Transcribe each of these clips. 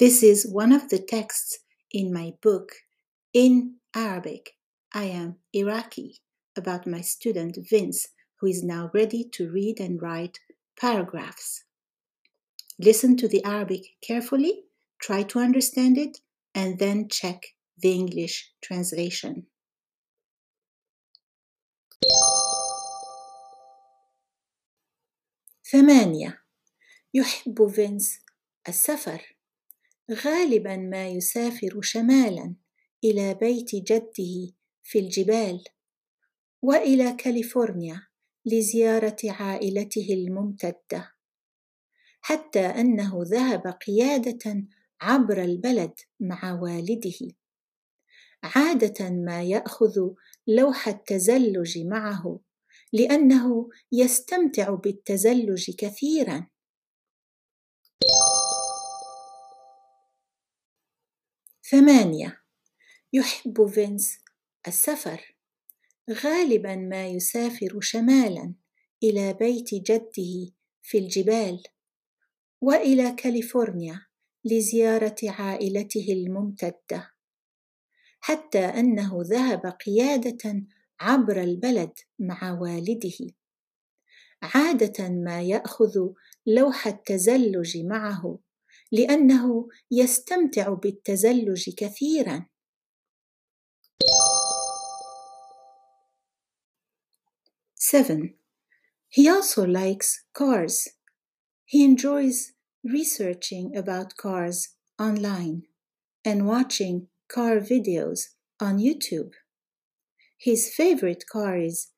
This is one of the texts in my book in Arabic. I am Iraqi about my student Vince, who is now ready to read and write paragraphs. Listen to the Arabic carefully, try to understand it, and then check the English translation. ثمانية يحب فينس السفر غالبا ما يسافر شمالا إلى بيت جده في الجبال وإلى كاليفورنيا لزيارة عائلته الممتدة حتى أنه ذهب قيادة عبر البلد مع والده. عادة ما يأخذ لوح التزلج معه لأنه يستمتع بالتزلج كثيرا. ثمانية. يحب فينس السفر. غالبا ما يسافر شمالا إلى بيت جده في الجبال وإلى كاليفورنيا لزيارة عائلته الممتدة حتى أنه ذهب قيادة عبر البلد مع والده. عادة ما يأخذ لوح التزلج معه لانه يستمتع بالتزلج كثيرا Seven. He also likes cars. He enjoys researching about cars online and watching car videos on YouTube. His favorite car is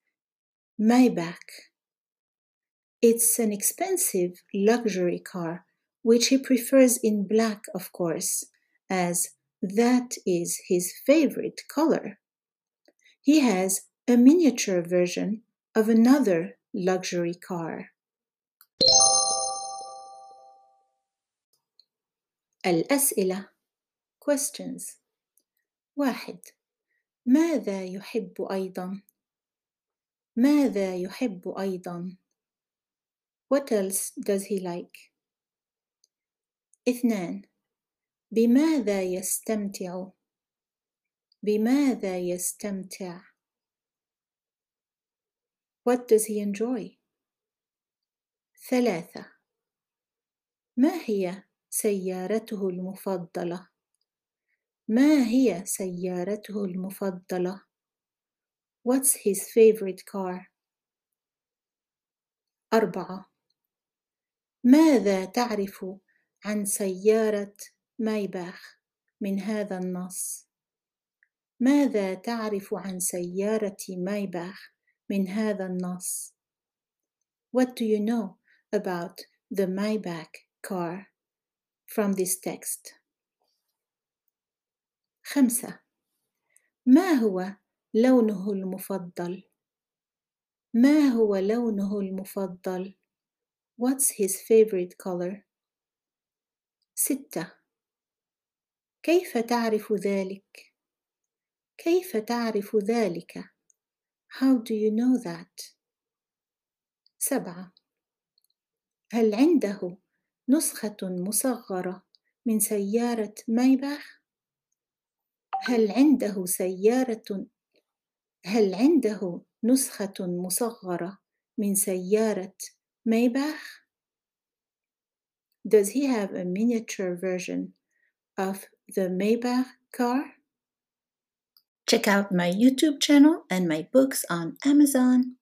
Maybach. It's an expensive luxury car, which he prefers in black, of course, as that is his favorite color. He has a miniature version of another luxury car. الأسئلة questions واحد ماذا يحب أيضا؟ ماذا يحب أيضا؟ What else does he like? اثنان بماذا يستمتع؟ بماذا يستمتع؟ What does he enjoy? ثلاثة ما هي سيارته المفضلة؟ ما هي سيارته المفضلة؟ What's his favorite car? أربعة ماذا تعرف عن سيارة مايباخ من هذا النص؟ ماذا تعرف عن سيارة مايباخ من هذا النص؟ What do you know about the Maybach car from this text? خمسة ما هو لونه المفضل؟ ما هو لونه المفضل؟ What's his favorite color? ستة كيف تعرف ذلك؟ كيف تعرف ذلك؟ How do you know that? سبعة هل عنده نسخة مصغرة من سيارة مايباخ؟ هل عنده سيارة هل عنده نسخة مصغرة من سيارة مايباخ؟ Does he have a miniature version of the Maybach car? Check out my YouTube channel and my books on Amazon.